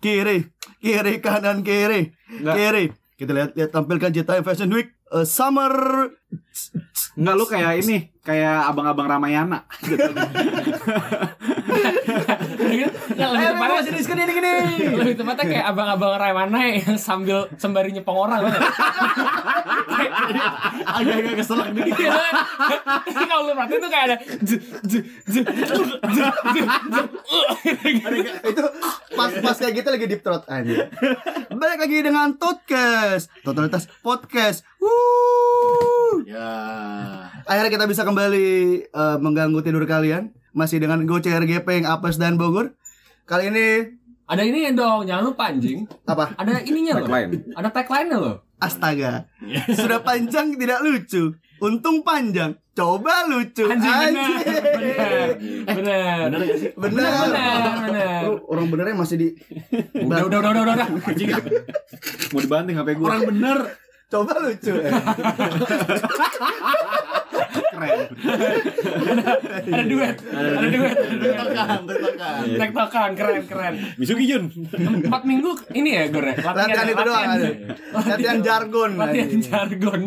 kiri, kiri kanan kiri, Nggak. kiri. Kita lihat lihat tampilkan Cita Fashion Week eh, Summer. Enggak lu kayak ini, kayak abang-abang Ramayana. Nggak, lebih Ayo, tepatnya sini sini gini gini. lebih tepatnya kayak abang-abang Raimana yang sambil sembari nyepong orang? Agak-agak keselak dikit. Iya kan? Kalau lu perhatiin tuh kayak ada uh, itu pas pas kayak gitu lagi deep throat aja. Balik lagi dengan Totcast, totalitas podcast. Wuh. Ya. Akhirnya kita bisa kembali eh, mengganggu tidur kalian masih dengan Go CRGP yang Apes dan Bogor. Kali ini Ada ini dong, jangan lupa anjing. apa? Ada ininya loh. Tagline. Ada tagline-nya loh. Astaga. Sudah panjang tidak lucu. Untung panjang. Coba lucu. Anjing bener. Anjing. Bener. Bener. Bener gak sih? Bener. Bener, bener. Lu Orang benernya masih di Udah, udah, udah, udah, udah. Mau dibanting HP gua. Orang bener. coba lucu. keren. Ada duet. Ada duet. Ada duet. Tekan, tekan. Tektokan, keren, keren. Misugi Jun. Empat minggu ini ya, Gore? Latihan itu doang. Latihan jargon. Latihan jargon.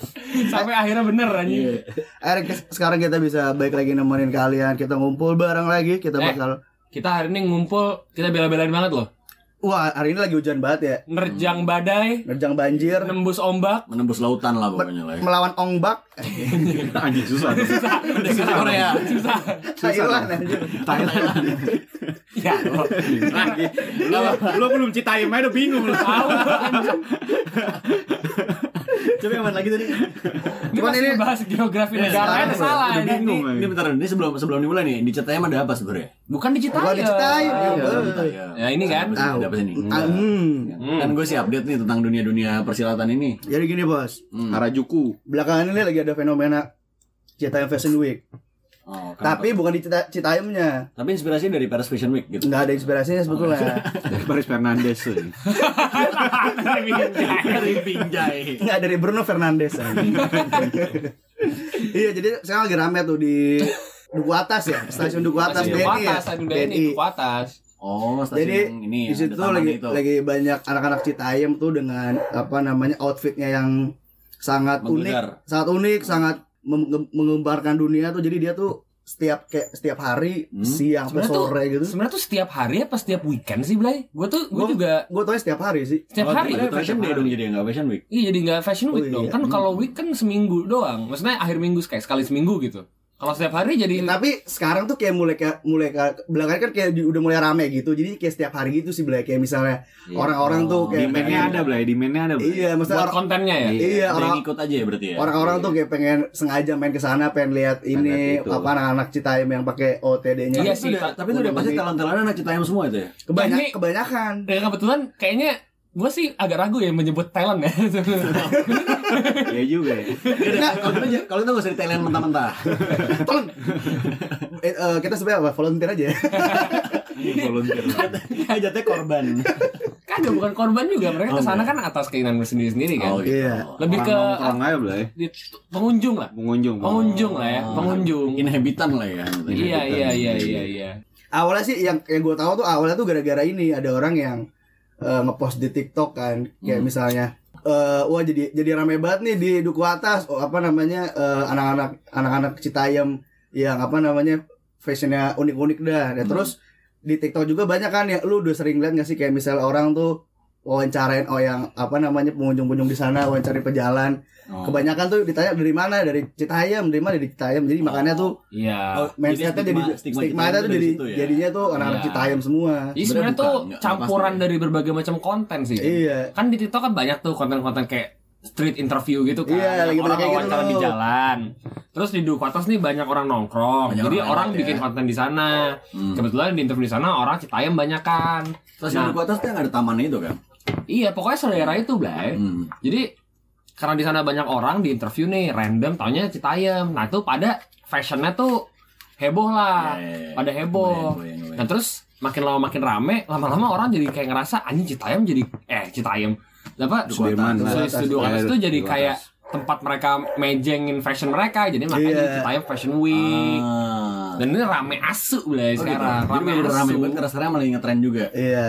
Sampai akhirnya bener anjing. Akhirnya kes- sekarang kita bisa baik lagi nemenin kalian. Kita ngumpul bareng lagi. Kita Eh. bakal Kita hari ini ngumpul, kita bela-belain banget loh. Wah, hari ini lagi hujan banget ya. Nerjang badai, Nerjang banjir, nembus ombak. Menembus lautan lah pokoknya lah. ya. melawan ongbak. Anjing susah. tuh. Udah susah Korea. Susah. Thailand. Thailand. Ya, lo. Lu, lu belum citaim aja udah bingung lu. Tahu. Coba yang mana lagi tadi? Ini Cuman ini- ngebahas geografi Iya, negara ada salah udah bingung. Ini, ini bentar, ini sebelum sebelum dimulai nih, di Cetayam ada apa sebenarnya? Bukan diceritain. Bukan diceritain, ya. ya. Iya. Ya, ini kan. Ada apa hmm. Kan gue sih update nih tentang dunia-dunia persilatan ini. Jadi gini bos, Hmm. Harajuku. belakangan ini lagi ada fenomena Citayam Fashion Week. Oh? Tapi bukan di Cita- Citayamnya. tapi inspirasi dari Paris Fashion Week gitu. Nggak ada inspirasinya sebetulnya. Dari Paris Fernandes. tuh. Dari Binjai. Nggak dari Bruno Fernandes. iya, jadi sekarang lagi rame tuh di Duku Atas ya, stasiun Duku Atas BNI Duku ya. atas, stasiun BNI, Duku atas. Oh, stasiun Jadi ini di situ lagi itu. lagi banyak anak-anak Citayam tuh dengan apa namanya outfitnya yang sangat Menggelegar. unik, sangat unik, sangat mengembarkan dunia tuh. Jadi dia tuh setiap kayak setiap hari Hmm. siang atau Sebenarnya tuh, sore gitu. sebenarnya tuh setiap hari apa setiap weekend sih, Blay? Gue tuh, gue Gua- juga Gue tau setiap hari sih. setiap Oh, hari. itu fashion day dong jadi nggak fashion week. Iya jadi nggak fashion week Oh, dong. iya. Kan kalau week kan seminggu doang. Maksudnya akhir minggu kayak sekali seminggu gitu. Kalau setiap hari jadi Tapi sekarang tuh kayak mulai kayak mulai kayak belakangan kan kayak di- udah mulai rame gitu. Jadi kayak setiap hari gitu sih Blay. Kayak misalnya Iya. orang-orang tuh kayak Demand-nya ada, Blay. Demand-nya ada. Blay. Iya, maksudnya buat orang- kontennya ya. Iya, Ada yang orang- ikut aja ya berarti ya. orang-orang tuh kayak pengen sengaja main ke sana pengen lihat ini apa anak-anak Citayam yang pakai OTD-nya. Iya Tapi sih, itu udah- Pak. tapi itu udah pasti talent-talentan anak Citayam semua itu ya. Kebanyak, Ini- kebanyakan. Dan kebetulan kayaknya gue sih agak ragu ya menyebut Thailand ya. Iya juga ya. Nah, kalau itu kalau itu nggak usah di Thailand mentah-mentah. Eh, eh, kita sebenarnya apa? Volunteer aja. ya. Ini volunteer. Jatuhnya korban. Kagak bukan korban juga. Mereka Oh, ke sana kan atas keinginan sendiri-sendiri kan. Oh gitu. Iya. Lebih ke Orang aja, di- pengunjung lah. Pengunjung. Pengunjung lah ya, Oh, pengunjung. Inhabitan lah ya. Iya iya iya iya iya. Awalnya sih yang yang gue tahu tuh awalnya tuh gara-gara ini ada orang yang eh, ngepost di TikTok kan, kayak Hmm. misalnya eh wah jadi jadi rame banget nih di duku atas oh, apa namanya eh, anak-anak anak-anak Citayam yang apa namanya fashionnya unik-unik dah dan Hmm. terus di TikTok juga banyak kan ya lu udah sering lihat gak sih kayak misalnya orang tuh wawancarain oh yang apa namanya pengunjung-pengunjung di sana wawancarain pejalan Oh. kebanyakan tuh ditanya dari mana dari Citayam dari mana dari Citayam jadi makanya tuh Iya. oh, mindsetnya jadi jadi stigma- stigma, Citayam jadi ya? jadinya tuh anak-anak Iya. Citayam semua Jadi Sebenarnya tuh nggak- campuran pasti. dari berbagai macam konten sih. iya Kan di TikTok kan banyak tuh konten-konten kayak street interview gitu kan. Iya, lagi orang kayak gitu wawancara di jalan. Terus di Duku Atas nih banyak orang nongkrong. Banyak Jadi orang orang bikin ya. konten di sana. Hmm. Kebetulan di interview di sana orang Citayam banyak kan. Terus Nah. yang di atas tuh yang ada tamannya itu kan. Iya, pokoknya selera itu, Blay. Hmm. Jadi karena di sana banyak orang di interview nih random taunya Citayam. Nah, itu pada fashionnya tuh heboh lah. Ya, ya, ya. Pada heboh. Kebayang, kebayang, Nah, terus makin lama makin rame, lama-lama orang jadi kayak ngerasa anjing Citayam jadi eh Citayam. Apa? Sudirman. Studio Atas. Iya, itu jadi kayak. Tempat mereka mejengin fashion mereka. Jadi makanya Iya. Citayam Fashion Week. Ah. Dan ini rame asu Blay Oh, gitu. sekarang. Jadi Rame rame asu. banget karena sekarang malah ngetren juga. Iya.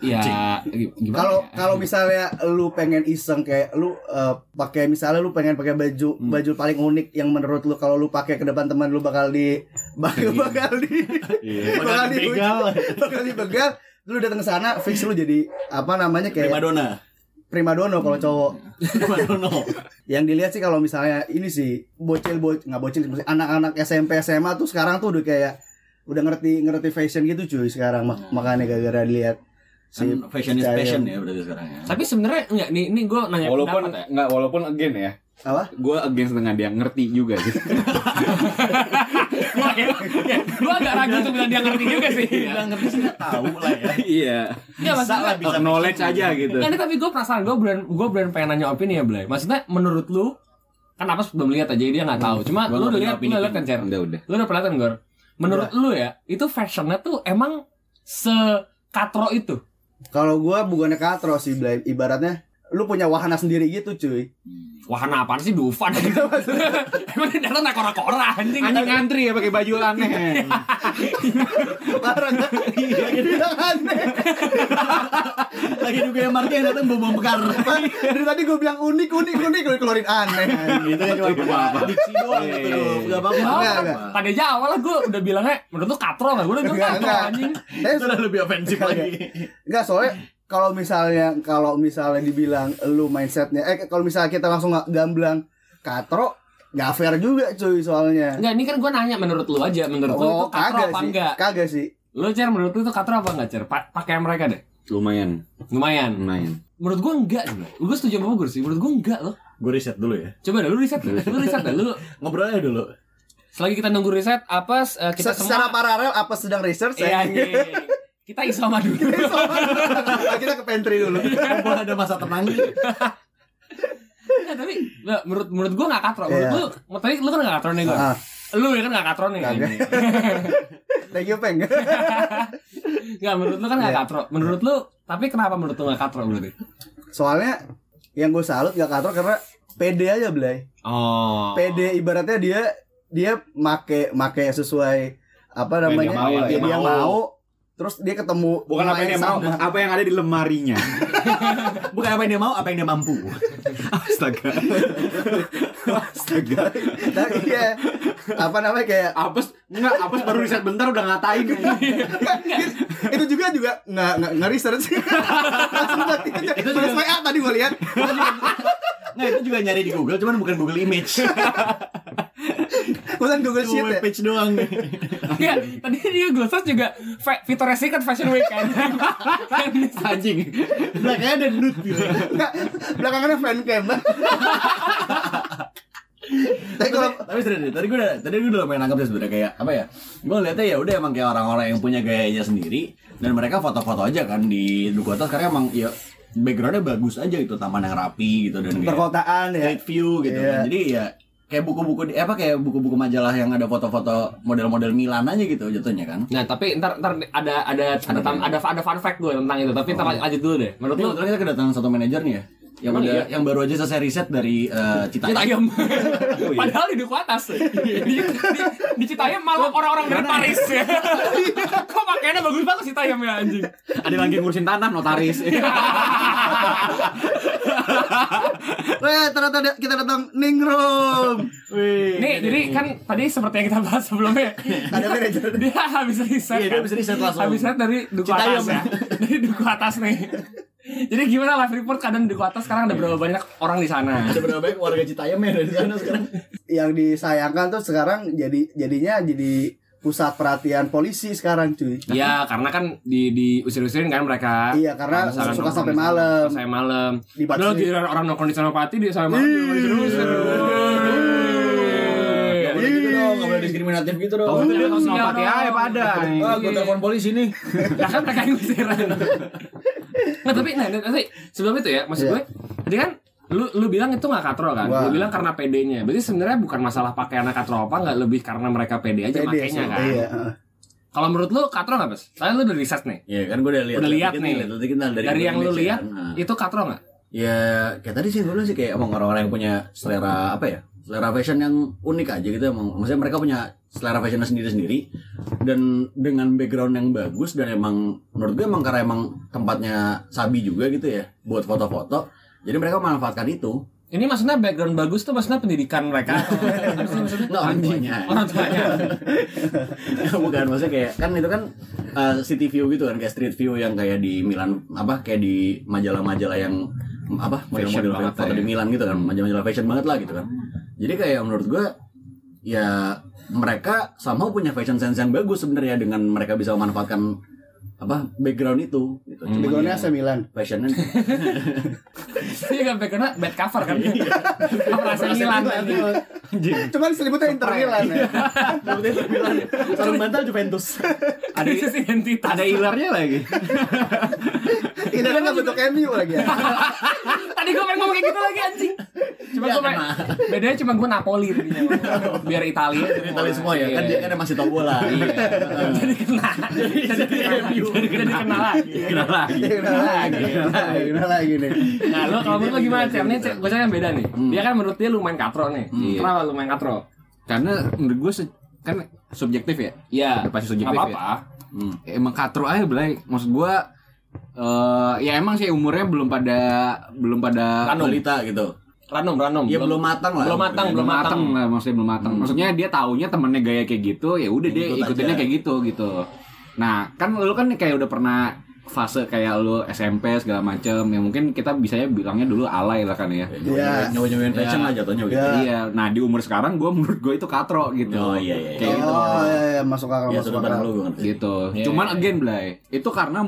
Ya, gi- gimana? Kalau ya? kalau misalnya lu pengen iseng kayak lu eh, pakai misalnya lu pengen pakai baju Hmm. baju paling unik yang menurut lu kalau lu pakai ke depan teman lu bakal di bakal bakal di Iya. bakal di bakal dibegal lu datang ke sana fix lu jadi apa namanya kayak Primadona. Primadona kalau cowok Primadona. yang dilihat sih kalau misalnya ini sih bocil bocil nggak bocil sih, anak-anak SMP SMA tuh sekarang tuh udah kayak udah ngerti ngerti fashion gitu cuy sekarang Mak- makanya gara-gara dilihat si Kan fashion is passion ya berarti sekarang ya. Tapi sebenarnya enggak nih ini gue nanya Walaupun pendapat ya. nggak walaupun again ya, apa gue against dengan dia ngerti juga gitu. Gua gua agak ragu untuk bilang dia ngerti juga sih. Bilang ngerti sih tahu lah ya. Iya. Ya maksudnya bisa Knowledge aja gitu. Ini tapi gue penasaran, gue beneran, gue beneran pengen nanya opini ya, Blay. Maksudnya menurut lu, kan apa belum lihat aja, dia nggak tahu. Cuma lu udah lihat, lu lihat kan, Cer? Udah udah. Lu udah pernah kan, Gor? Menurut lu ya, itu fashionnya tuh emang sekatro itu? kalau gua bukannya katro sih Blay. ibaratnya lu punya wahana sendiri gitu cuy Wahana apaan sih Dufan gitu. Emang dia datang kora-kora anjing. Anjing ngantri ya pakai baju aneh. Larang Lagi bilang aneh Lagi juga yang Marti yang datang bom bekar. Dari tadi gue bilang unik unik unik Lu keluarin aneh Gitu ya cuma apa-apa. diksi doang gitu loh. Enggak apa-apa. Pada awal lah gue udah bilangnya, menurut lu katro nggak? Gue udah bilang katro anjing. Eh, Itu udah lebih ofensif lagi. Enggak soalnya kalau misalnya kalau misalnya dibilang lu mindsetnya eh kalau misalnya kita langsung nggak gamblang katro nggak fair juga cuy soalnya Enggak, ini kan gue nanya menurut lu aja, menurut lu itu oh katro kagak apa sih enggak? kagak sih Lu cer menurut lu itu katro apa enggak cer? Pa pakaian mereka deh. Lumayan, Lumayan. lumayan. Menurut gua enggak sih. Gue setuju sama Gur sih. Menurut gua enggak loh. Gue riset dulu ya. Coba dah lu riset deh. Lu riset dah. Lu Ngobrolnya dulu. selagi kita nunggu riset apa eh, kita Se- semua secara paralel apa sedang research Iya, ya anjing. Kita isoma dulu. kita ke pantry dulu Mumpung ada masa tenang. Nah, tapi nah, menurut menurut gua enggak katro. Menurut Iya. lu, tadi lu kan enggak katro nih gua. Ah, Lu ya kan enggak katro nih. Anjing. thank you peng Enggak, menurut lu kan enggak Iya. katro. Menurut lu, tapi kenapa menurut lu enggak katro berarti? soalnya yang gue salut gak katro karena pede aja Blay Oh. pede ibaratnya dia dia make make sesuai apa Yang namanya dia mau, yang ya. dia mau terus dia ketemu Bukan apa yang dia mau, sama. apa yang ada di lemarinya. Bukan apa yang dia mau, apa yang dia mampu. Astaga. Astaga. Nah, iya apa namanya kayak Apes enggak, apes baru riset bentar udah ngatain. itu juga juga nggak nggak nggak research langsung tadi aja Itu juga- WA tadi gue lihat Nah itu juga nyari di Google, cuman bukan Google Image. bukan Google Cuma Sheet ya page doang. Enggak, tadi dia gue search juga Victoria's Secret Fashion Week kan. Anjing. Belakangnya ada nude gitu. Nggak, belakangannya fan cam tapi kalau tapi serius deh, tadi gue udah tadi gue udah pengen nangkep sih sebenarnya kayak apa ya gue lihatnya ya udah emang kayak orang-orang yang punya gayanya sendiri dan mereka foto-foto aja kan di duku atas karena emang ya backgroundnya bagus aja gitu taman yang rapi gitu dan kayak perkotaan ya view gitu Iya. kan jadi ya kayak buku-buku di apa kayak buku-buku majalah yang ada foto-foto model-model Milan aja gitu jatuhnya kan Nah, tapi ntar ntar ada ada ada tam- ada, ada fun fact gue tentang itu. Tapi ntar lanjut dulu deh. Menurut lu kita kedatangan satu manajer nih ya yang udah iya? yang baru aja selesai riset dari eh, Citayam. Citayam. Padahal di duku atas. di, di, di Citayam malah orang-orang dari Paris ya. Kok pakaiannya bagus banget Citayam ya anjing. Ada lagi ngurusin tanah notaris. Weh, ternyata kita datang Ningrum. Wih. Nih, jadi kan tadi seperti yang kita bahas sebelumnya. Ada manajer. dia habis riset Iya, dia kan? habis riset langsung. habis riset dari duku Citayam, atas ya dari duku atas nih jadi gimana live report keadaan duku atas sekarang ada berapa banyak orang di sana Ada berapa banyak warga Citayam ya dari sana sekarang? Yang disayangkan tuh sekarang jadi jadinya jadi pusat perhatian polisi sekarang cuy. Iya, karena kan di diusir-usirin kan mereka. Iya, karena suka nongkrong sampai di malam. Sampai malam. Di Padahal giliran orang nongkrong di Senopati di sampai malam diusir-usir. Gak boleh gitu boleh diskriminatif gitu dong. Oh, dia Iya, Senopati dong. aja pada. Wah, gue telepon polisi nih. Ya kan mereka yang ngusir. Nah, tapi nah, nanti sebelum itu ya, maksud Iya. gue tadi kan lu lu bilang itu nggak katro kan? Wah. Lu bilang karena PD-nya. Berarti sebenarnya bukan masalah pakaian katro apa, nggak lebih karena mereka pede aja Pede makainya kan. Iya. heeh. Kalau menurut lu katro nggak, Bes? Soalnya lu udah riset nih. Iya kan gue udah lihat. Udah lihat nih. lihat dikit lah Dari, yang lu lihat kan. Nah. itu katro nggak? Ya kayak tadi sih gue bilang sih kayak emang orang-orang yang punya selera apa ya selera fashion yang unik aja gitu emang maksudnya mereka punya selera fashionnya sendiri-sendiri dan dengan background yang bagus dan emang menurut gue emang karena emang tempatnya sabi juga gitu ya buat foto-foto jadi mereka memanfaatkan itu Ini maksudnya background bagus tuh maksudnya pendidikan mereka. Maksudnya? nggak orang tuanya Orang tuanya. bukan maksudnya kayak kan itu kan uh, city view gitu kan kayak street view yang kayak di Milan apa kayak di majalah-majalah yang apa model-model foto ya. di Milan gitu kan majalah-majalah fashion banget lah gitu kan jadi kayak menurut gue ya mereka sama punya fashion sense yang bagus sebenarnya dengan mereka bisa memanfaatkan apa background itu gitu. Cuman Backgroundnya ya, AC Milan. fashionnya Iya kan backgroundnya bad cover kan. Cover AC Milan. Cuman selimutnya Inter Milan ya. sarung bantal Juventus Ada identitas. Ada ilarnya lagi. Ini kan nggak bentuk MU lagi ya. Tadi gue pengen ngomong kayak gitu lagi anjing. Cuma Ya, gue pengen, bedanya cuma gue Napoli tadinya. Biar Italia. Italia semua ya kan Iya. dia kan masih tahu bola Jadi kena. Jadi jadi jadi kena lagi. Kena lagi. Kenal lagi, kenal lagi nih. Nah, lo kalau menurut lo gimana, Cem? Ini gue yang beda nih. Dia kan menurut dia lumayan katro nih. Iya. Kenapa lumayan katro? Karena menurut gue kan subjektif ya. Iya. Pasti subjektif Nggak ya. apa-apa. Hmm. Emang katro aja belai. Maksud gue eh ya emang sih umurnya belum pada belum pada balita gitu Ranum, ranum. ya belum matang lah belum matang, belum matang matang. lah maksudnya belum matang maksudnya dia taunya temennya gaya kayak gitu ya udah dia Ikut ikutinnya aja. kayak gitu gitu nah kan lu kan kayak udah pernah fase kayak lu SMP segala macem ya mungkin kita bisanya bilangnya dulu alay lah kan ya Iya. nyoba nyobain fashion Ya. lah jatuhnya gitu Ya. iya nah di umur sekarang gue menurut gue itu katro gitu Oh, iya, iya, iya. kayak gitu Oh iya iya masuk akal ya masuk akal. lu gitu Iya, cuman iya. again Blay itu karena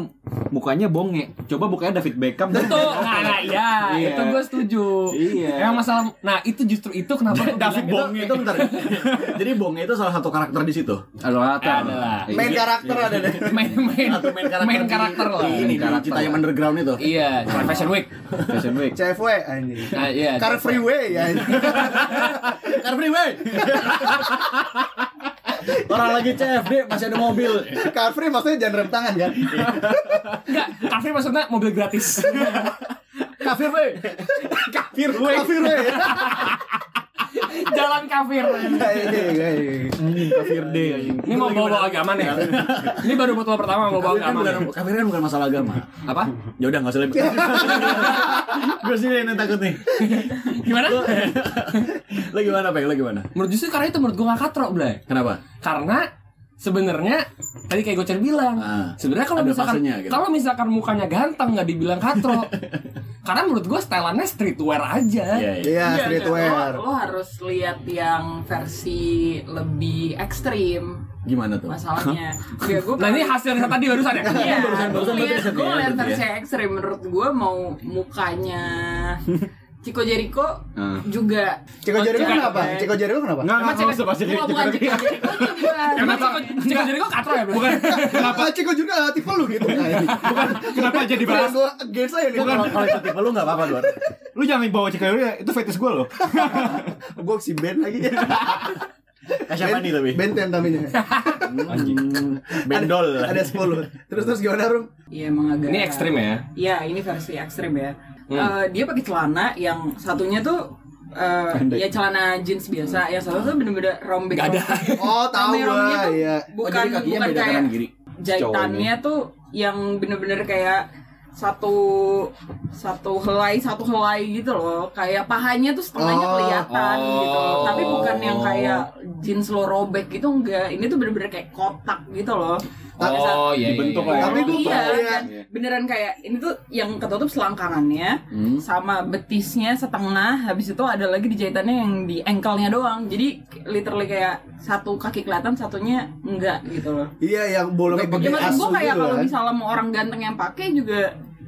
mukanya bonge coba mukanya David Beckham Betul. Nah, nah, iya, Iya. itu gue setuju. Iya. Emang masalah, nah itu justru itu kenapa David Bonge. itu bentar jadi bonge itu salah satu karakter di situ. Adalah. Iya. Main karakter ada deh. main main Satu main karakter, karakter lah. ini di Karakter. Citayam Underground itu Iya, Fashion Week. Fashion Week CFW anjing. Nah, iya. Car Freeway ya. Car Freeway orang lagi CFD masih ada mobil Car Free maksudnya jangan rem tangan kan? Enggak, kafe maksudnya mobil gratis. Car Freeway kafir gue. Car Freeway. Jalan kafir. anjing kafir deh Ini mau bawa-bawa agama nih. Ini baru botol pertama mau bawa kan agama. kafir kan bukan masalah agama Apa? ya udah nggak usah lebih gue sih yang takut nih Gimana? lo gimana peng lo gimana Menurut justru karena itu menurut gue gak katro, Blay. kenapa Karena sebenarnya tadi kayak Gocer bilang, Ah, sebenarnya kalau misalkan gitu. kalau misalkan mukanya ganteng nggak dibilang katro. Karena menurut gue stylannya streetwear aja. iya iya Iya, Iya, streetwear. Lo, lo harus lihat yang versi lebih ekstrim gimana tuh masalahnya. Ya, gue Nah ini hasil riset tadi barusan ya? Iya, barusan- gue barusan gue ya, lihat berarti versi ekstrim. Menurut gue mau mukanya Chico Jericho Ah. juga. Ciko Jericho kenapa? ya. Ciko Jericho kenapa? Enggak, Emang enggak cewek- usah bahas Bukan Ciko bukan Jericho. Jericho juga. Emang Ciko Ciko Jericho katro ya? Bukan. Kenapa Ciko juga tipe lu gitu? Bukan Kenapa jadi bahas? gua against aja nih. kalau kalau itu tipe lu nggak apa-apa gue Lu jangan bawa Ciko Jericho, itu fetish gue loh. Gua si Ben lagi. eh, siapa nih tapi Benten namanya. Hmm, bendol Ada 10. Terus terus gimana Rum? Iya emang agak. Ini ekstrim ya? Iya ini versi ekstrim ya. Hmm. Eh, dia pakai celana yang satunya tuh eh, ya celana jeans biasa, yang satu tuh bener-bener rombek. Gak ada. Oh, tahu gua, tuh iya. Bukan oh, bukan beda kayak jahitannya tuh yang bener-bener kayak satu satu helai satu helai gitu loh. Kayak pahanya tuh setengahnya Oh, kelihatan oh. gitu tapi bukan yang kayak jeans lo robek gitu enggak. Ini tuh bener-bener kayak kotak gitu loh Oh iya. Dibentuk iya, lah ya. Tapi gua iya, ya. kan. beneran kayak ini tuh yang ketutup selangkangannya Hmm. sama betisnya setengah habis itu ada lagi di jahitannya yang di ankle-nya doang jadi literally kayak satu kaki kelihatan satunya enggak gitu loh Iya, yang bolongnya ya pakai maksud asu gue kayak gitu kalau kan. misalnya mau orang ganteng yang pakai juga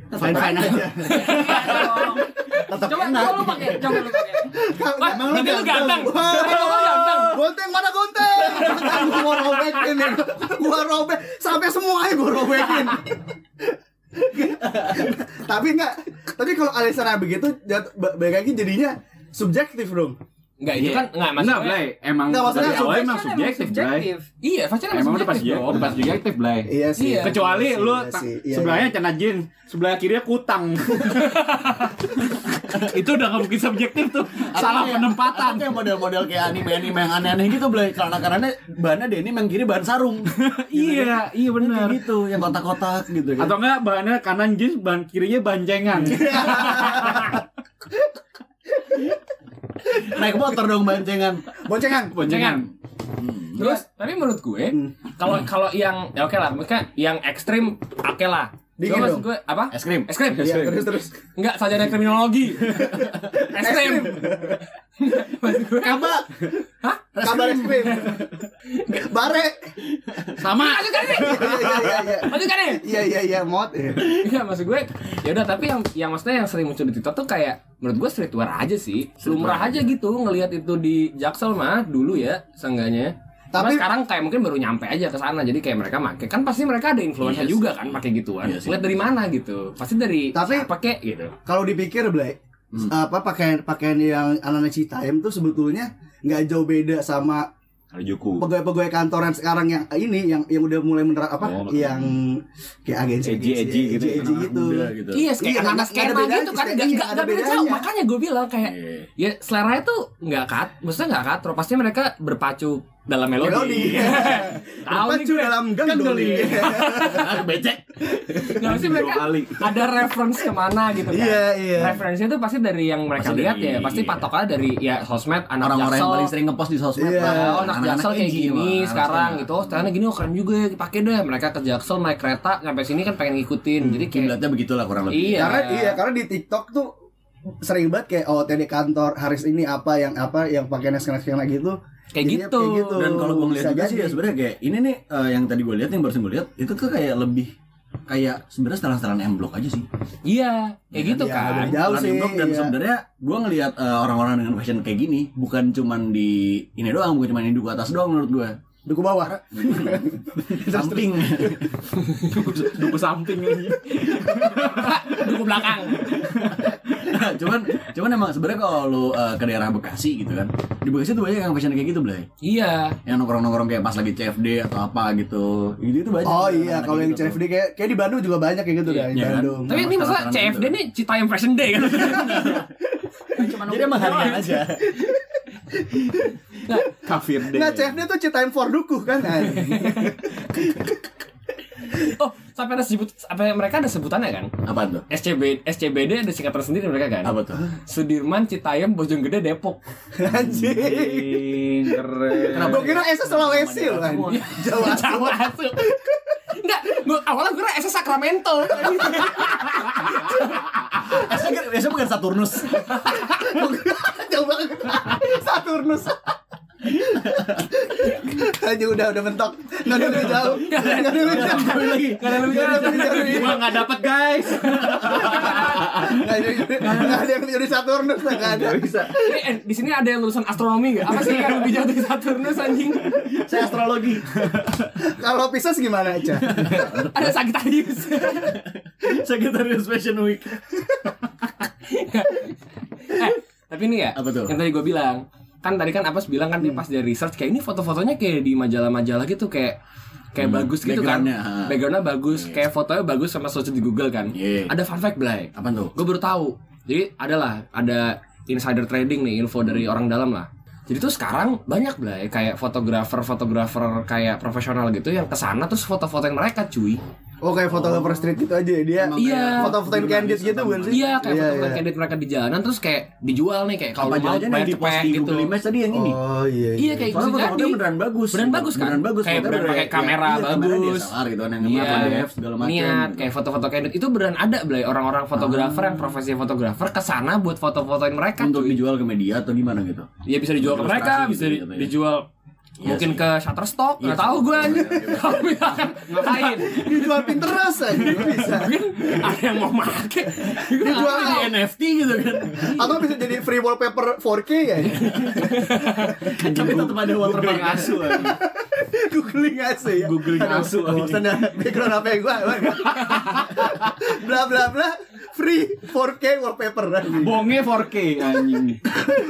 tetap Fine fine aja. dong. Tetap coba enak coba lu pakai coba lu pakai Wah, Emang lu ganteng. Lu ganteng. Gonteng mana gonteng? gua robekin. Gua robek sampai semuanya gua robekin. tapi enggak, tapi kalau Alessandra begitu balik lagi jadinya subjektif dong. Enggak, itu kan enggak Enggak, maksudnya. Blay. Emang Nggak, maksudnya dari awal subjektif emang Kan subjektif, Blay. Iya, fashion emang Emang udah pas subjektif, udah pas subjektif, Blay. Iya sih. Iya. Kecuali Iya lu iya iya, sebelahnya iya. celana jeans, sebelah kirinya kutang. itu udah nggak mungkin subjektif tuh. Salah kayak- penempatan. kayak model-model kayak anime-anime yang aneh-aneh gitu Blay Karena-karena bahannya denim yang kiri bahan sarung Iya, iya benar. Kayak gitu, yang kotak-kotak gitu kan Atau enggak bahannya kanan jeans, bahan kirinya banjengan. Naik motor dong bancengan Boncengan. Boncengan. Terus, tapi menurut gue, kalau kalau yang ya oke lah, maksudnya yang ekstrim oke lah. Dingin maksud dong. gue apa? Es krim Es krim. Iya, terus terus. Enggak, sarjana kriminologi. es krim. Maksud gue, Kaba. Hah? Kabar es krim. Bare. Sama. Lanjutkan nih. Iya iya iya iya. Lanjutkan nih. Iya iya iya mod. Iya. Iya maksud gue ya udah tapi yang yang maksudnya yang sering muncul di TikTok tuh kayak menurut gue streetwear aja sih lumrah aja gitu ngelihat itu di Jaksel mah dulu ya seenggaknya tapi Tapi- sekarang kayak mungkin baru nyampe aja ke sana jadi kayak mereka make kan pasti mereka ada influencer Iya juga kan pakai gituan Iya sih. lihat dari mana gitu pasti dari Tapi- apa kek gitu Kalau dipikir Blay, apa pakaian pakaian yang anak-anak Citayam tuh sebetulnya nggak jauh beda sama Harajuku. pegawai-pegawai kantoran sekarang yang ini yang yang udah mulai menerap apa Oh. yang kayak agensi Edgy, edgy gitu edgy gitu. Gitu Iya, Iya, kayak anak nggak- nggak ada skena bedanya, gitu kan, iya, nggak ada beda jauh. Makanya gue bilang kayak, Iya. ya selera itu nggak kat, maksudnya nggak katro. Pasti mereka berpacu dalam melodi. Melodi. Tahu nih gue. dalam gandoli. Becek Nggak sih mereka ada reference ke mana gitu kan. Iya, iya. Referensinya itu pasti dari yang mereka Pasti lihat dari- ya. Pasti patokannya dari ya sosmed anak Orang-orang yang paling sering ngepost di sosmed Iya. lah. Oh, anak Anak-anak jaksel kayak gini sekarang gitu. Oh, sekarang gini oh keren juga pakai deh. Mereka ke jaksel naik kereta sampai sini kan pengen ngikutin. Jadi kayak Kiblatnya begitulah kurang lebih Iya. Karena iya karena di TikTok tuh sering banget kayak oh TD kantor Haris ini apa yang apa yang pakainya skena-skena gitu. Kayak Jadinya gitu. Dan kalau gue ngeliat juga sih ya jadi. sebenarnya kayak ini nih eh, yang tadi gue lihat yang barusan gue lihat itu tuh kayak lebih kayak sebenarnya setelan-setelan M Block aja sih. Iya, kayak gitu Iya, kan. beda jauh Setelan sih. M Block dan iya. sebenarnya gue ngelihat eh, orang-orang dengan fashion kayak gini bukan cuman di ini doang, bukan cuman di duku atas doang menurut gue. Duku bawah. Samping. Duku samping aja. Duku belakang. Cuman cuman emang sebenarnya kalau lu eh, ke daerah Bekasi gitu kan. Di Bekasi tuh banyak yang fashion kayak gitu, Blay. Iya. Yang nongkrong-nongkrong kayak pas lagi CFD atau apa gitu. Gitu itu banyak. Oh iya, kalau yang gitu tuh. CFD kayak kayak di Bandung juga banyak kayak gitu Iya, di iya kan? Bandung. Tapi ini masalah Rata-rata CFD gitu. nih Citayam Fashion Day kan. Jadi emang harian aja. Kafir deh. Nggak CFD tuh Citayam for Dukuh kan. oh, sampai ada sebut sampai mereka ada sebutannya kan? Apa tuh? SCB SCBD ada singkatan sendiri mereka kan? Apa tuh? Sudirman, Citayam, Bojonggede, Depok. Anjing. Keren. Gue kira SS Sulawesi loh kan. Jawa. Jawa. Enggak, gua awalnya gue kira SS Sacramento. Esnya bukan Saturnus. Jauh banget. Saturnus. Aja udah udah mentok. Nggak ada lebih jauh. Nggak ada lebih jauh. lagi. Gak ada lebih Nggak ada lebih jauh. Gua nggak dapet guys. Nggak ada nggak ada yang jadi Saturnus nggak ada. bisa. Eh, di sini ada yang lulusan astronomi gak? Apa sih yang lebih jauh dari Saturnus anjing? Saya astrologi. Kalau Pisces gimana aja? Ada Sagittarius. Sagittarius Fashion Week. eh, tapi ini ya, Apa tuh? yang tadi gue bilang, kan tadi kan Apas bilang kan dia pas dia research kayak ini foto-fotonya kayak di majalah-majalah gitu kayak kayak Hmm, bagus gitu kan, backgroundnya, bagus, kayak fotonya bagus sama search di Google kan. Iya. Ada fun fact Blay, Apa tuh? gue baru tahu. Jadi adalah ada insider trading nih info dari orang dalam lah. Jadi tuh sekarang banyak Blay kayak fotografer-fotografer kayak profesional gitu yang ke sana terus foto-fotoin mereka cuy. Oh kayak fotografer street itu aja ya, dia. Iya. kayak Foto-fotoin candid gitu bukan sih? Iya kayak Iya, foto-foto iya. candid mereka di jalanan terus kayak dijual nih kayak kalau mau bayar di post cepet di gitu. Google Image tadi yang ini? Oh iya. Iya kayak Soalnya bisa foto-fotonya jadi. beneran bagus. Beneran bagus kan? Beneran bagus. Kayak beneran pakai kayak- kamera iya, kamera bagus. DSLR gitu kan yang Iya, DF segala macam. niat kayak foto-foto candid itu beneran ada Blay orang-orang fotografer yang profesi fotografer ke sana buat foto-fotoin mereka untuk dijual ke media atau gimana gitu. Ya bisa dijual ke mereka, gitu bisa gitu ya. dijual Iya mungkin sih. ke Shutterstock, Iya nggak sih. tahu gue Iya, iya, iya. Kalau misalkan ngapain? Dijual Pinterest aja bisa. Mungkin ada yang mau make. Dijual Di NFT gitu kan. atau bisa jadi free wallpaper 4K ya. Tapi tetap ada watermark asu. Googling aja ya. Googling asu, Bosan dah background apa yang gua. bla bla bla free 4K wallpaper. Bonge 4K anjing.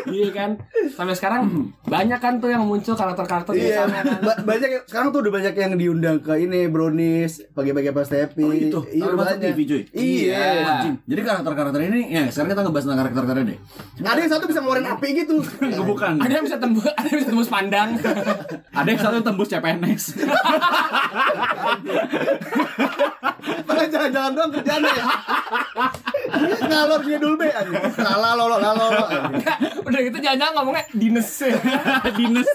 Iya kan? Sampai sekarang banyak kan tuh yang muncul karakter-karakter di Iya, sana kan. ba- banyak yang- sekarang tuh udah banyak yang diundang ke ini Brownies, pagi-pagi pas Tepi. Oh, gitu? Iya, masuk banyak. TV, cuy? Iya. Anjing. Jadi karakter-karakter ini ya sekarang kita ngebahas tentang karakter-karakternya deh. Ada yang satu bisa ngeluarin api gitu. Bukan. Ada yang bisa tembus, ada yang bisa tembus pandang. Ada yang satu tembus CPNS. Makanya jangan-jangan doang kerjaannya ya. Ngalor dia dulu be anjing. Lala lolo lala lolo. Udah gitu jangan-jangan ngomongnya dinas. Dinas.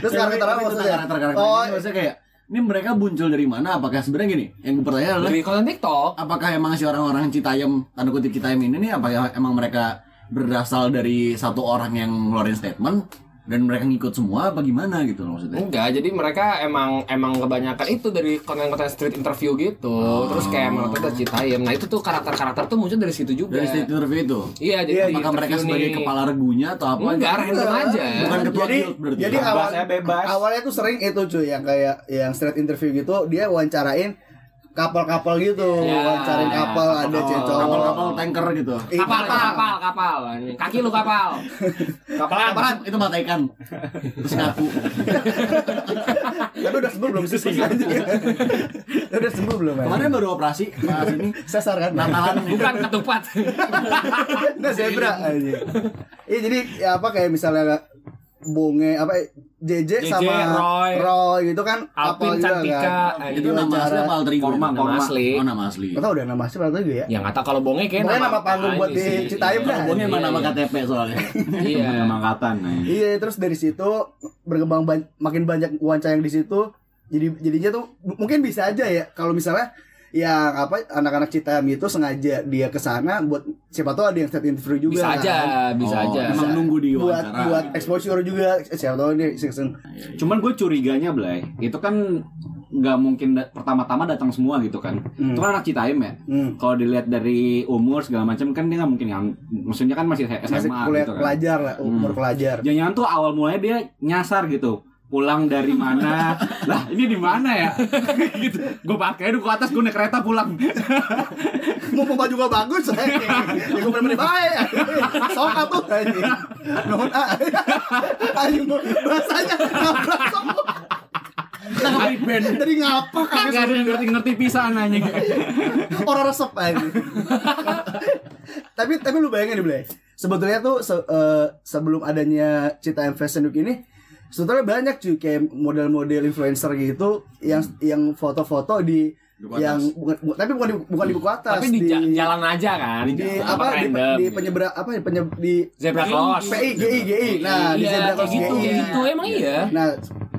Terus karakter apa maksudnya? Karakter-karakter Oh, ini maksudnya kayak ini mereka muncul dari mana? Apakah sebenarnya gini? Yang gue pertanyaan adalah Dari konten TikTok. apakah emang si orang-orang Citayam tanda kutip Citayam ini nih apakah emang mereka berasal dari satu orang yang ngeluarin statement dan mereka ngikut semua apa gimana gitu loh maksudnya? Enggak, jadi mereka emang emang kebanyakan itu dari konten-konten street interview gitu. Terus kayak mereka dari Citayam. Nah, itu tuh karakter-karakter tuh muncul dari situ juga. Dari state interview itu. Iya, jadi di Apakah mereka interview sebagai nih. kepala regunya atau apa? Enggak, random aja. Bukan ketua jadi guild berarti. jadi ya, bebas. awalnya tuh sering itu cuy yang kayak yang street interview gitu dia wawancarain kapal-kapal gitu Ya, wawancarain kapal ada cewek cowok kapal-kapal tanker gitu. Iya, Kapal, kapal, kapal. Kaki lu kapal. Kapal Apa itu mata ikan? Terus ngaku. tapi udah sembuh belum sih udah sembuh belum ya Kemarin baru operasi pas ini sesar kan Natalan Bukan ketupat. Nggak zebra aja. Iya jadi ya apa kayak misalnya Bonge apa JJ, JJ, sama Roy. gitu kan juga Cantika, kan. eh, itu nama asli apa alter ego? Nama korma. asli. Oh nama asli. Gak tau udah nama asli atau juga ya. Ya nggak tahu kalau bonge kayak Pokoknya nama panggung buat di. Citayam dah. Pokoknya emang nama iya. KTP soalnya. Iya. Nama angkatan. nah. Iya terus dari situ berkembang ban- makin banyak wawancara yang di situ. Jadi jadinya tuh mungkin bisa aja ya kalau misalnya yang apa anak-anak Citayam itu sengaja dia ke sana buat siapa tahu ada yang set interview juga Bisa aja, kan. bisa Oh, aja. Emang nunggu di buat wawancara. buat exposure juga Eh, siapa tahu ini season Cuman gue curiganya Blay, itu kan nggak mungkin da- pertama-tama datang semua gitu kan. Hmm. Itu kan anak Citayam ya. Hmm. Kalau dilihat dari umur segala macam kan dia nggak mungkin yang maksudnya kan masih SMA masih kuliah gitu kan. pelajar lah umur pelajar Jangan-jangan tuh awal mulanya dia nyasar gitu. Pulang dari mana? lah, ini di mana ya? gitu. Gue pakai dulu ke atas gue naik kereta pulang. mau mau baju gua bagus ya gue bener-bener baik sok anjing nuhun ah anjing bahasanya ngaprak sok dari ngapa Gak kagak ada yang ngerti-ngerti pisan anjing. orang resep aja tapi tapi lu bayangin nih Blay sebetulnya tuh se- eh, sebelum adanya Cita M Fashion Week ini sebetulnya banyak cuy kayak model-model influencer gitu yang yang foto-foto di Buku atas. yang bukan, bu- tapi bukan di, bukan di buku atas Tapi di, ja- jalan aja kan. di Tempat apa di, di gitu. penyeberang apa di penye, di Zebra cross. PI GI GI nah di iya, zebra kayak cross gitu, GI. gitu. Emang iya. Nah,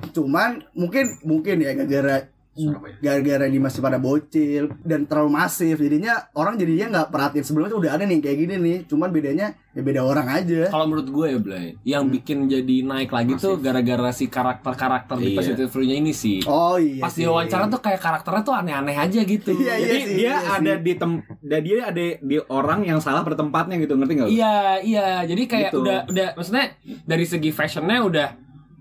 cuman mungkin mungkin ya gara-gara gara-gara di masih pada bocil dan terlalu masif jadinya orang jadinya nggak perhatiin sebelumnya udah ada nih kayak gini nih cuman bedanya ya beda orang aja Kalau menurut gue ya Blay, yang bikin jadi naik lagi tuh gara-gara si karakter-karakter di Iya. positive review-nya ini sih. oh iya Pas sih. diwawancara tuh kayak karakternya tuh aneh-aneh aja gitu. Iya, iya Jadi sih, dia iya ada sih. di tem dia ada di orang yang salah pada tempatnya gitu, ngerti nggak? Iya, iya. Jadi kayak Gitu. udah udah maksudnya dari segi fashionnya udah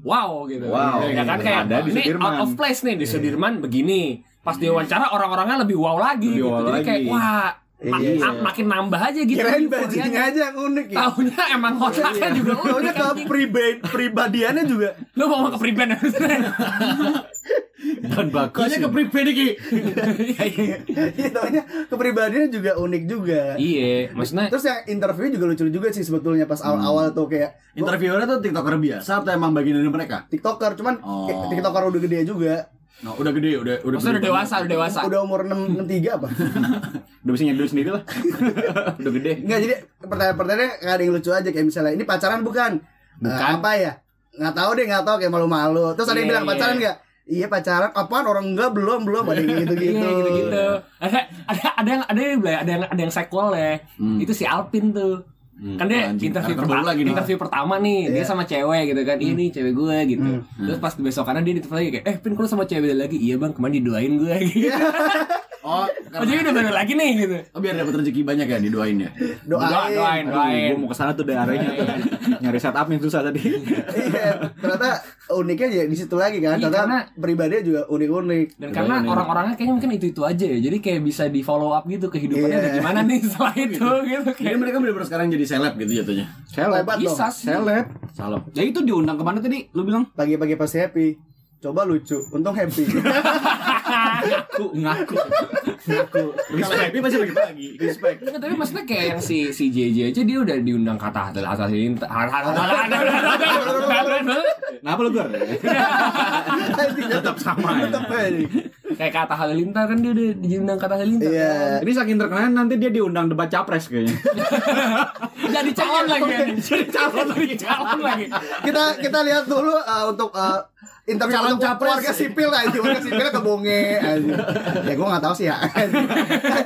wow gitu. Wow, Ya kan iya. kayak Ada di ini Sudirman. out of place nih di Sudirman begini. Pas diwawancara orang-orangnya lebih wow lagi Lebih gitu. wow Jadi kayak lagi. wah ma- Iya. ma- makin nambah aja gitu. kirain bajunya aja yang unik ya Taunya emang otaknya juga Taunya unik ke anjing. pribadi pribadiannya juga Lu mau ke pribadi Dan bagus. Kayaknya ke pribadi ki. Iya, iya. Iya, taunya kepribadiannya juga unik juga Iya, maksudnya terus yang interview juga lucu juga sih sebetulnya pas awal-awal tuh kayak gua Interviewernya tuh tiktoker biasa atau emang bagian dari mereka? tiktoker cuman Oh. tiktoker udah gede juga Nah, udah gede, udah udah maksudnya udah dewasa, udah dewasa. udah umur 6 63 apa Udah bisa nyedul sendiri lah. Udah gede. Enggak jadi pertanyaan-pertanyaannya kayak ada yang lucu aja kayak misalnya ini pacaran bukan? Bukan. Eh, apa ya? Nggak tahu deh, nggak tahu kayak malu-malu. Terus ada yang Iya, bilang iya. pacaran nggak? Iya pacaran. Apaan orang enggak belum belum ada yang gitu-gitu. Iya gitu-gitu. Ada ada ada yang ada yang ada yang ada yang sequel ya. Itu si Alpin tuh. Kan dia Anjing, interview pertama, lagi nih. interview pertama nih, dia sama cewek gitu kan. Ini cewek gue gitu. Terus pas besokannya dia ditelepon lagi kayak, "Eh, Pin, kalau sama cewek beda lagi?" "Iya, Bang, kemarin didoain gue." gitu. Oh, Oh karena jadi udah balik lagi nih gitu. oh, biar dapat rezeki banyak ya didoain ya. Doain. doain, doain. Gue mau ke sana tuh daerahnya tuh nyari setup yang susah tadi. Iya, ternyata uniknya ya di situ lagi kan. Iya, karena- pribadinya juga unik-unik. Dan karena orang-orangnya kayaknya mungkin itu-itu aja ya. Jadi kayak bisa di follow up gitu kehidupannya Iya. udah gimana nih setelah itu gitu Jadi kayak. mereka benar-benar sekarang jadi seleb gitu jatuhnya. Seleb. Hebat dong. Bisa sih. Seleb. Ya itu diundang ke mana tadi? Lu bilang? Pagi-pagi pasti happy. Coba lucu, untung happy. Ngaku, ngaku. Ngaku. Kalau happy pasti pagi-pagi. Respect. Nggak, tapi maksudnya kayak yang si si JJ aja dia udah diundang kata hasil asal ini Kenapa lu gur? Tetap sama. Tetap aja. kayak kata halilintar kan dia udah diundang kata halilintar Iya. kan. Ini saking terkenal nanti dia diundang debat capres kayaknya. jadi calon lagi kan jadi calon lagi calon lagi Kita kita lihat dulu uh, untuk uh, interview Calon untuk capres. warga sipil aja, warga sipil ke bonge aja. Ya gua nggak tahu sih ya.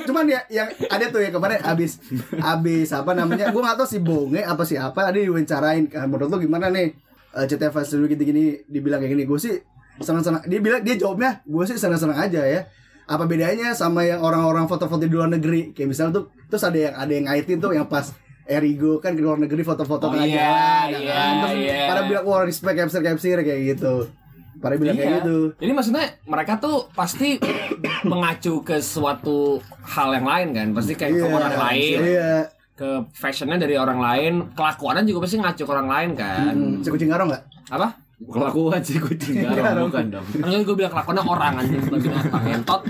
Cuman ya yang ada tuh ya kemarin abis abis apa namanya? Gua nggak tahu si bonge apa sih apa ada diwawancarain kan menurut lu gimana nih? Uh, CTF dulu gini-gini dibilang kayak gini. Gue sih senang-senang dia bilang dia jawabnya gue sih senang-senang aja ya. Apa bedanya sama yang orang-orang foto-foto di luar negeri? Kayak misalnya tuh terus ada yang ada yang ngaitin tuh yang pas Erigo kan ke luar negeri Oh, foto-foto tengah iya, jalan, ya iya, kan? terus iya. pada bilang wah respect capsir capsir kayak gitu. Pada bilang kayak Iya. gitu. Jadi maksudnya mereka tuh pasti mengacu ke suatu hal yang lain kan, pasti kayak ke Iya, orang lain, iya ke fashionnya dari orang lain, kelakuannya juga pasti ngacu ke orang lain kan. hmm, si kucing garong nggak Apa? Kelakuan sih kucing garong bukan dong. Kan gue bilang kelakuannya orang anjing bukan binatang ngentot.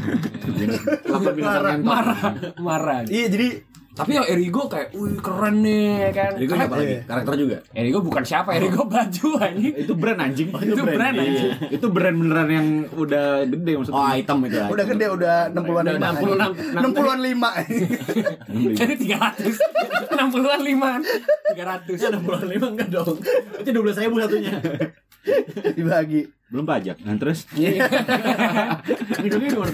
Kelakuan binatang Marah. yang Marah, marah. iya jadi Tapi ya Erigo kayak, wih keren nih kan. Jadi gue Karena apa lagi? Karakter juga. Erigo bukan siapa, Erigo baju anjing. itu brand anjing. Itu brand anjing. itu brand beneran yang udah gede maksudnya. Oh, item itu ya. udah gede udah 60-an Udah lima 60-an, 60-an lima Jadi 300 60-an 5 300 Ada bulan lima enggak dong? Itu dua belas ribu satunya. dibagi Belum pajak. Nah, terus Hidungnya dua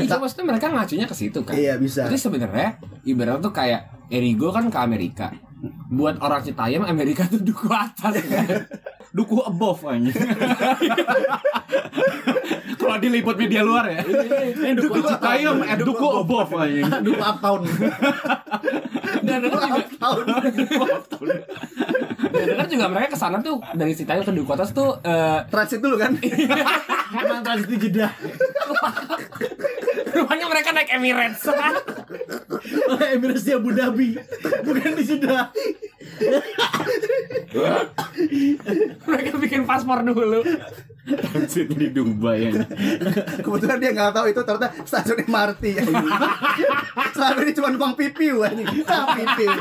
Iya maksudnya mereka ngacunya ke situ kan? Iya bisa. Jadi sebenarnya ibaratnya tuh kayak Erigo kan ke Amerika. Buat orang Citayam Amerika tuh duku atas kan? Duku above anjing. Kalau diliput media luar ya. duku Citayam eh duku above anjing. Dua uptown. Dan dengar juga Dan dengar juga mereka ke sana tuh Dari Citayam ke duku atas tuh eh, transit dulu kan Emang transit di Jeddah. Rumahnya mereka naik Emirates Oh, Emirates di Abu Dhabi. Bukan di Jeddah. Mereka bikin paspor dulu Transit di Dubai anjing. kebetulan dia nggak tahu itu ternyata stasiun MRT anjing. selama ini cuma numpang pipiu anjing ah, pipiu.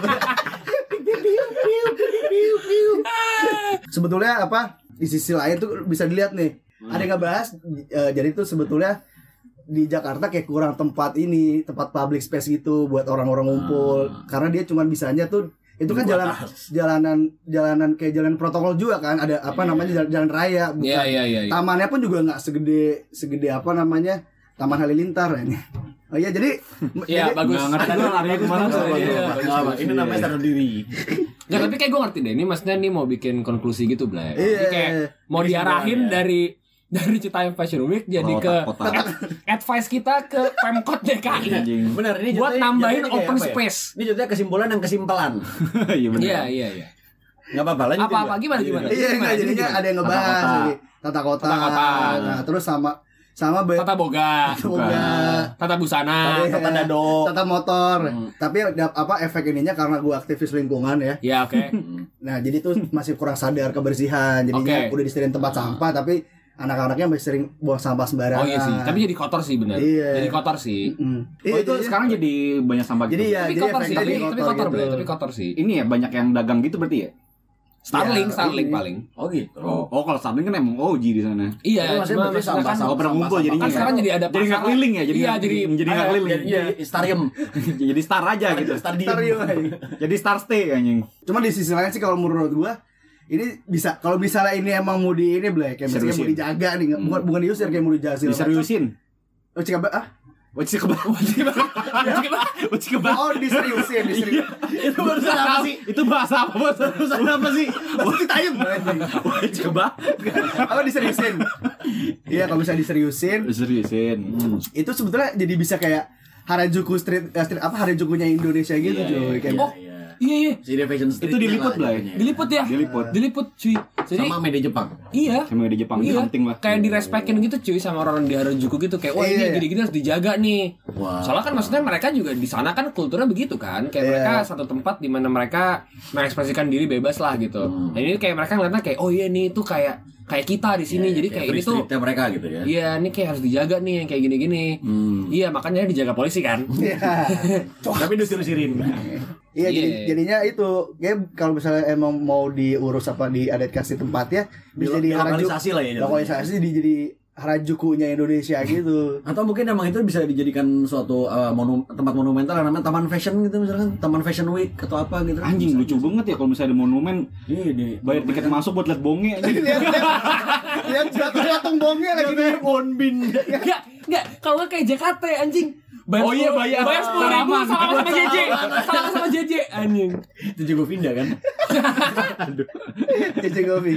Sebetulnya apa di sisi lain tuh bisa dilihat nih. Ada yang nggak bahas eh, jadi tuh sebetulnya di Jakarta kayak kurang tempat ini tempat public space gitu buat orang-orang ngumpul. Karena dia cuma bisanya tuh itu kan jalan atas. jalanan jalanan kayak jalan protokol juga kan ada apa namanya jalan, jalan raya bukan Iya iya iya iya. tamannya pun juga nggak segede segede apa namanya taman halilintar ini oh iya jadi Iya jadi- bagus. Nggak ngerti gua larinya ke mana. Iya, Iya, bagus, bagus. Ini namanya sadar diri. Nggak, tapi kayak gue ngerti deh. Ini maksudnya nih mau bikin konklusi gitu, Blay. Iya. Kayak mau diarahin ya. dari dari Citayam Fashion Week jadi Oh, ke advice kita ke Pemkot DKI. Benar, ini Buat nambahin open ya? space. Ini jatuhnya kesimpulan dan kesimpulan. Iya benar. Iya, iya, iya. Enggak apa-apa, lanjutin. Apa-apa, gimana, gimana? iya enggak Jadi jadinya ada yang ngebahas Tata kota. jadi tata kota, Tata kota. nah terus sama sama be- Tata Boga, Boga, Tata Busana. Iya. Tata dado. tata motor Hmm. tapi ada apa efek ininya karena gua aktivis lingkungan ya Ya, oke. nah jadi tuh masih kurang sadar kebersihan jadinya Oke. udah disediain tempat sampah tapi anak-anaknya masih sering buang sampah sembarangan Oh iya sih, tapi jadi kotor sih bener. Iya. Jadi kotor sih. Mm. Oh Iya, itu jadi- sekarang jadi banyak sampah gitu. jadi ya Tapi jadi kotor sih, tapi, jadi tapi kotor, gitu. Blay. Tapi kotor sih. Ini ya banyak yang dagang gitu berarti ya? Starling, Ya, Starling ini. paling. Oh gitu. Oh, oh kalau Starling kan emang OG di sana. Iya, maksudnya cuma maksudnya kan, sampah- Oh, pernah ngumpul jadinya. kan ya? sekarang jadi ada Jadi nggak pasar- keliling ya, jadi Iya, jadi jadi nggak Ah, keliling. Jadi, jadi stadium. jadi star aja gitu. Stadium. Anjing. Jadi star stay anjing. Cuma di sisi lain sih kalau menurut gua ini bisa kalau misalnya ini emang mau di ini Blay kayak misalnya mau dijaga nih nggak- bukan bukan diusir kayak mau dijaga. Diseriusin. Oh, cika ah? Wajib kebak. Wajib kebak. Wajib kebak. Oh, diseriusin, diseriusin. Itu barusan apa sih? Itu bahasa apa bos? Barusan apa sih? Tayang anjing. Wajib kebak. Apa diseriusin? Iya, kalau bisa diseriusin, Seriusin. itu sebetulnya jadi bisa kayak Harajuku street, eh, street apa Harajukunya Indonesia gitu, Iya, cuy. iya, Kayak Oh, iya iya. Si Fashion Street Itu diliput, lah itunya. Diliput ya? Diliput. Diliput cuy. Jadi Sama media Jepang. iya. Sama di Jepang Iya, penting lah. kayak direspekin gitu cuy sama orang di Harajuku gitu kayak wah Iya, ini iya. gini-gini harus dijaga nih. Wah. Soalnya kan maksudnya mereka juga di sana kan kulturnya begitu kan, kayak Iya. mereka satu tempat di mana mereka mengekspresikan diri bebas lah gitu. Dan ini kayak mereka ngeliatnya kayak oh iya nih itu kayak kayak kita di sini. Jadi kayak ini free tuh mereka gitu ya. Iya, ini kayak harus dijaga nih yang kayak gini-gini. Hmm. Iya, makanya dijaga polisi kan. Iya. Tapi disuruh-sirin. Iya, Iya. jadi, jadinya itu kayak kalau misalnya emang mau diurus apa diadaptasi tempatnya bisa Di- jadi Harajuku dilokalisasi lah ya. Lokalisasi di jadi Harajukunya Indonesia gitu. Atau mungkin emang itu bisa dijadikan suatu uh, monu- tempat monumental yang namanya Taman Fashion gitu misalkan, Taman Fashion Week atau apa gitu. Anjing lucu banget ya kalau misalnya ada monumen Iya, di bayar tiket masuk buat lihat bonge. lihat lihat lihat jatuh-jatuh bongnya lagi di Bonbin. Enggak, enggak. Kalau kayak JKT anjing. Bayar Oh iya, 10 bayar. Bayar sepuluh ribu Salaman. sama sama JJ. Sama sama JJ anjing. Itu juga pindah kan? Cici Gopi.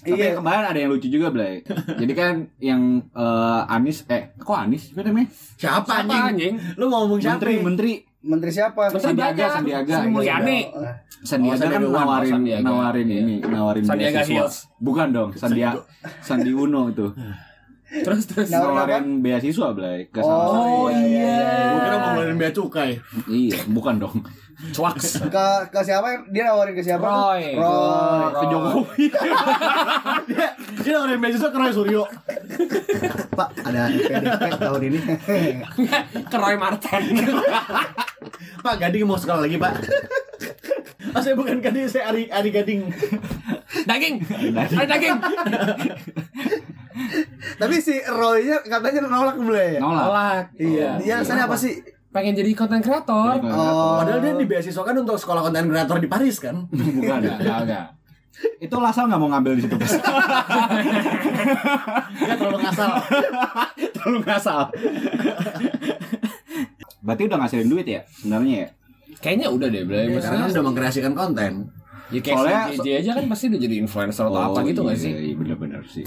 Tapi Iya. kemarin ada yang lucu juga, Blay. Jadi kan yang eh, Anis eh kok Anis? Siapa namanya? Siapa Apa anjing? anjing? Lu mau ngomong siapa? Menteri, menteri Menteri siapa? Menteri Sandiaga. Sandiaga. Mulyani. Sandiaga Oh, kan Sandiaga Uno. nawarin Sandiaga. nawarin ini, nawarin Sandiaga beasiswa. Hills. Bukan dong, Sandia Sandi Uno itu. Terus terus. Nawarin apa? Nawarin beasiswa, Blay, ke salah Oh, satu. iya. Gua kira mau ngeluarin bea cukai. Iya, bukan dong. Cuaks. Ke ke siapa? Dia nawarin ke siapa? Roy. Roy. Ke Jokowi. Dia ngeluarin beasiswa ke Roy Suryo. Pak, ada PDP tahun ini. Ke Roy Martin. Pak Gading mau sekolah lagi, Pak. Oh, saya bukan Gading, saya Ari Ari Gading. Daging. Ada daging. Tapi si Roy-nya katanya nolak boleh ya? Nolak. Tolak. Iya. Dia alasannya apa sih? Pengen jadi konten kreator. Oh. Padahal dia dibeasiswa kan untuk sekolah konten kreator di Paris kan. Bukan. Enggak, enggak, enggak. Itu Lasal nggak mau ngambil di situ. Dia terlalu ngasal. Terlalu ngasal. Berarti udah ngasilin duit ya sebenarnya ya? Kayaknya udah deh, Blay. Karena Maksudnya kan udah mengkreasikan konten. ya kayak Soalnya- JJ aja kan pasti udah jadi influencer atau apa gitu nggak iya, sih? Iya, benar-benar sih.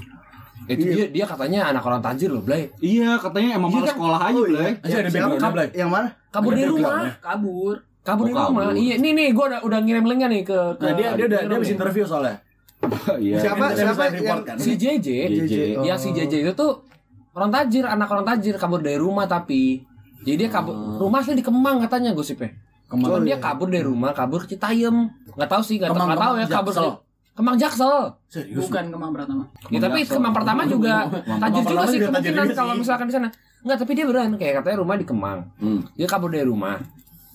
Itu dia dia katanya anak orang tajir loh, Blay. Iya, katanya emang Iya malas kan? sekolah aja, Oh, Blay. Aja ada background Blay. Yang mana? Kabur Ada dari rumah. kabur Kabur Oh, dari rumah. kabur. Iya, nih nih gua udah udah ngirim linknya nih ke, ke Nah, dia dia udah dia habis interview soalnya. Iya. Siapa? Siapa yang- kan? Si JJ, JJ. Oh. ya si JJ itu tuh orang tajir, anak orang tajir kabur dari rumah tapi jadi dia kabur rumah asli di Kemang katanya gosipnya. Kemang. Cuman Oh, dia iya. kabur dari rumah, kabur ke Citayam. Nggak tahu sih, nggak Kemang- nggak tahu ya kabur Jaksel. Ke- Kemang Jaksel. Serius. bukan Kemang Pratama Ya, tapi Jaksel. Kemang pertama juga Kemang tajir juga sih kemungkinan kalau misalkan di sana. Enggak, tapi dia beneran kayak katanya rumah di Kemang. Hmm. Dia kabur dari rumah.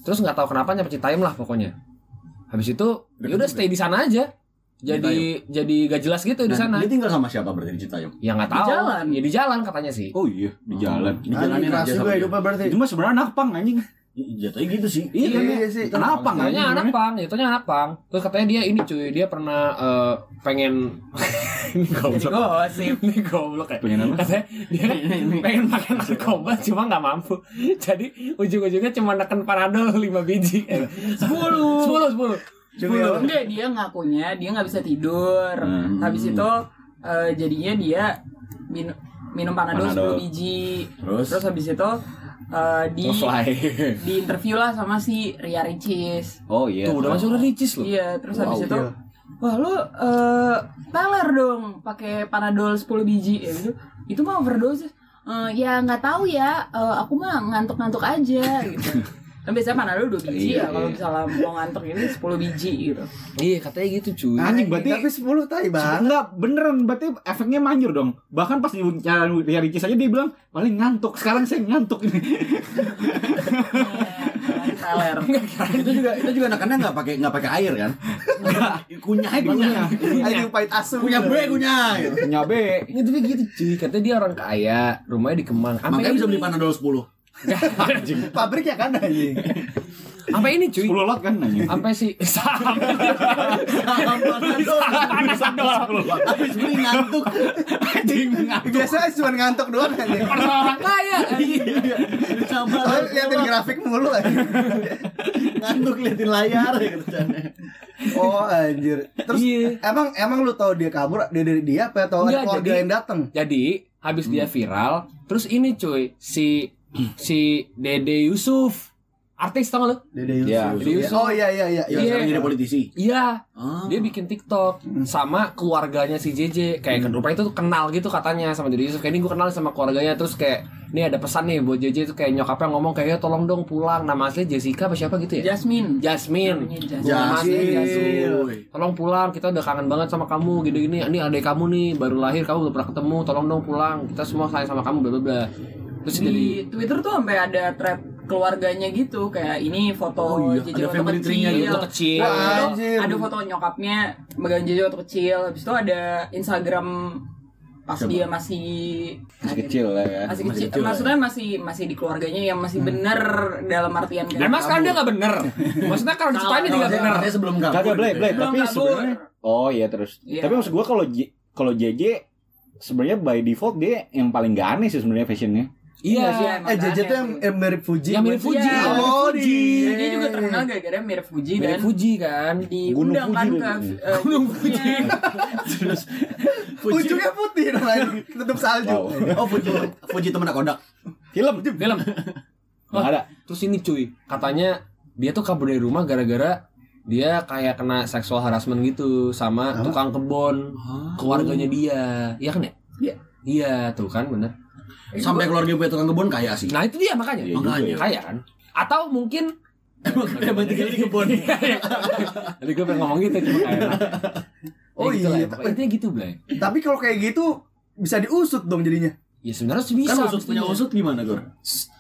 Terus nggak tahu kenapa nyampe Citayam lah pokoknya. Habis itu ya udah stay di sana aja. Jadi jadi gak jelas gitu di Nah, sana. Dia tinggal sama siapa berarti di Citayam? Ya nggak tahu. jalan. Ya di jalan katanya sih. Oh iya, di jalan. Di Anjing jalanin aja juga dia. hidupnya berarti. Mah sebenarnya anak pang anjing. Jatuhnya gitu sih. Iya, kan? Iya sih. Kenapa nggak? Katanya anak pang, jatuhnya anak pang. Terus katanya dia ini cuy, dia pernah eh, pengen ini goblok. gosip Ini goblok ya. Pengen apa? Katanya dia pengen makan narkoba cuma nggak mampu. Jadi ujung-ujungnya cuma neken panadol 5 biji. Eh, 10 10 10. Cuma enggak dia ngakunya dia nggak bisa tidur Hmm. habis itu eh, jadinya dia minum minum panadol Panadol. 10 biji Terus? terus habis itu eh, di di interview lah sama si Ria Ricis. Oh iya. Tuh udah masuk udah ricis loh. iya terus habis Wow, itu iya. wah lu eh teler dong pakai panadol 10 biji. Ya gitu. Itu mah overdose. "Eh, ya nggak tahu ya. Eh, aku mah ngantuk-ngantuk aja gitu kan biasanya panadol 2 biji Iya, ya kalau iya. misalnya mau ngantuk ini 10 biji gitu Iya katanya gitu cuy. Anjing berarti Tapi 10 tai bang. Enggak, beneran berarti efeknya manjur dong. Bahkan pas di jalan Ria Ricis aja dia bilang paling ngantuk. Sekarang saya ngantuk ini. teler itu juga itu juga anak-anak nggak pakai nggak pakai air kan? kunyah kunyah. Anjing pahit asu. Kunyah gue kunyah. gitu. Nyabe. Ini tapi gitu cuy, katanya dia orang kaya, rumahnya di Kemang. Makanya bisa beli panadol 10. Pabrik ya kan anjing. Sampai ini cuy. 10 lot kan anjing. Sampai si Panadol. Habis beli ngantuk. anjing ngantuk. Biasanya cuma ngantuk doang kan ya. Padahal orang kaya. Iya. Sama liatin grafik mulu aja. ngantuk liatin layar ya kerjanya. Oh anjir. Terus Iya. emang emang lu tahu dia kabur dia dari dia apa atau Enggak, keluarga yang datang? Jadi habis dia viral, terus ini cuy si si Dede Yusuf artis tau gak lu? Dede Yusuf. Dede Yusuf. Oh iya iya iya. Yang iya. sekarang jadi politisi. Iya, Ah. dia bikin TikTok sama keluarganya si JJ kayak kan rupanya itu tuh kenal gitu katanya sama Dede Yusuf kayak ini gue kenal sama keluarganya terus kayak ini ada pesan nih buat JJ itu kayak nyokapnya ngomong kayak "Ya, tolong dong pulang nama asli Jessica apa siapa gitu ya Jasmine. Jasmine Jasmine. Jasmine. Jasmine. tolong pulang kita udah kangen banget sama kamu gini gini ini adik kamu nih baru lahir kamu belum pernah ketemu tolong dong pulang kita semua sayang sama kamu bla bla bla terus jadi Di Twitter tuh sampai ada thread keluarganya gitu kayak ini foto Oh iya, JJ ada waktu kecil. gitu. Waktu kecil. Itu Anjir. ada foto nyokapnya megang JJ waktu kecil. Habis itu ada Instagram pas dia masih Masih kecil lah ya. masih Masih kecil, kecil, maksudnya masih masih di keluarganya yang masih bener dalam artian kayak mas sekarang dia nggak bener maksudnya kalau diceritain dia nggak bener Katanya sebelum kabur. Kagak blay, tapi sebenarnya Oh iya terus. Iya. Tapi maksud gua kalau kalau JJ sebenarnya by default dia yang paling gak aneh sih sebenarnya fashionnya. Iya Iya, Eh JJ tuh yang eh, mirip Fuji. Yang mirip Fuji. Iya, mirip Oh, Fuji. di- dia juga terkenal gara-gara mirip Fuji mirip dan Fuji kan diundang kan Gunung ke Fuji. eh, Gunung YouTube-nya. Terus Fuji. Ujungnya putih anjing. Tutup salju. Wow. Oh Fuji Fuji temen Kodak. Film. film Nggak ada. terus ini cuy katanya dia tuh kabur dari rumah gara-gara dia kayak kena seksual harassment gitu sama Hah? tukang kebon keluarganya dia iya kan ya Iya. iya tuh kan bener Sampai keluarga gue tukang kebun kaya sih. nah itu dia makanya Iya ya. kaya kan atau mungkin Emang emang tinggal di kebun. Tadi gue pengen ngomong gitu cuma kayak. Oh Ya gitu iya, pokoknya intinya gitu Blay Tapi kalau kayak gitu bisa diusut dong jadinya. Ya sebenarnya sih bisa Kan usut punya usut gimana, Gor?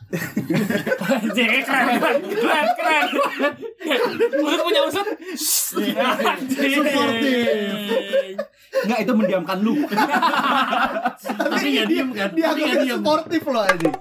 Anjing, keren keren keren Usut punya usut Enggak itu mendiamkan lu. Tapi nggak diem kan? Dia Tapi nggak agak diem. sportif loh anjing.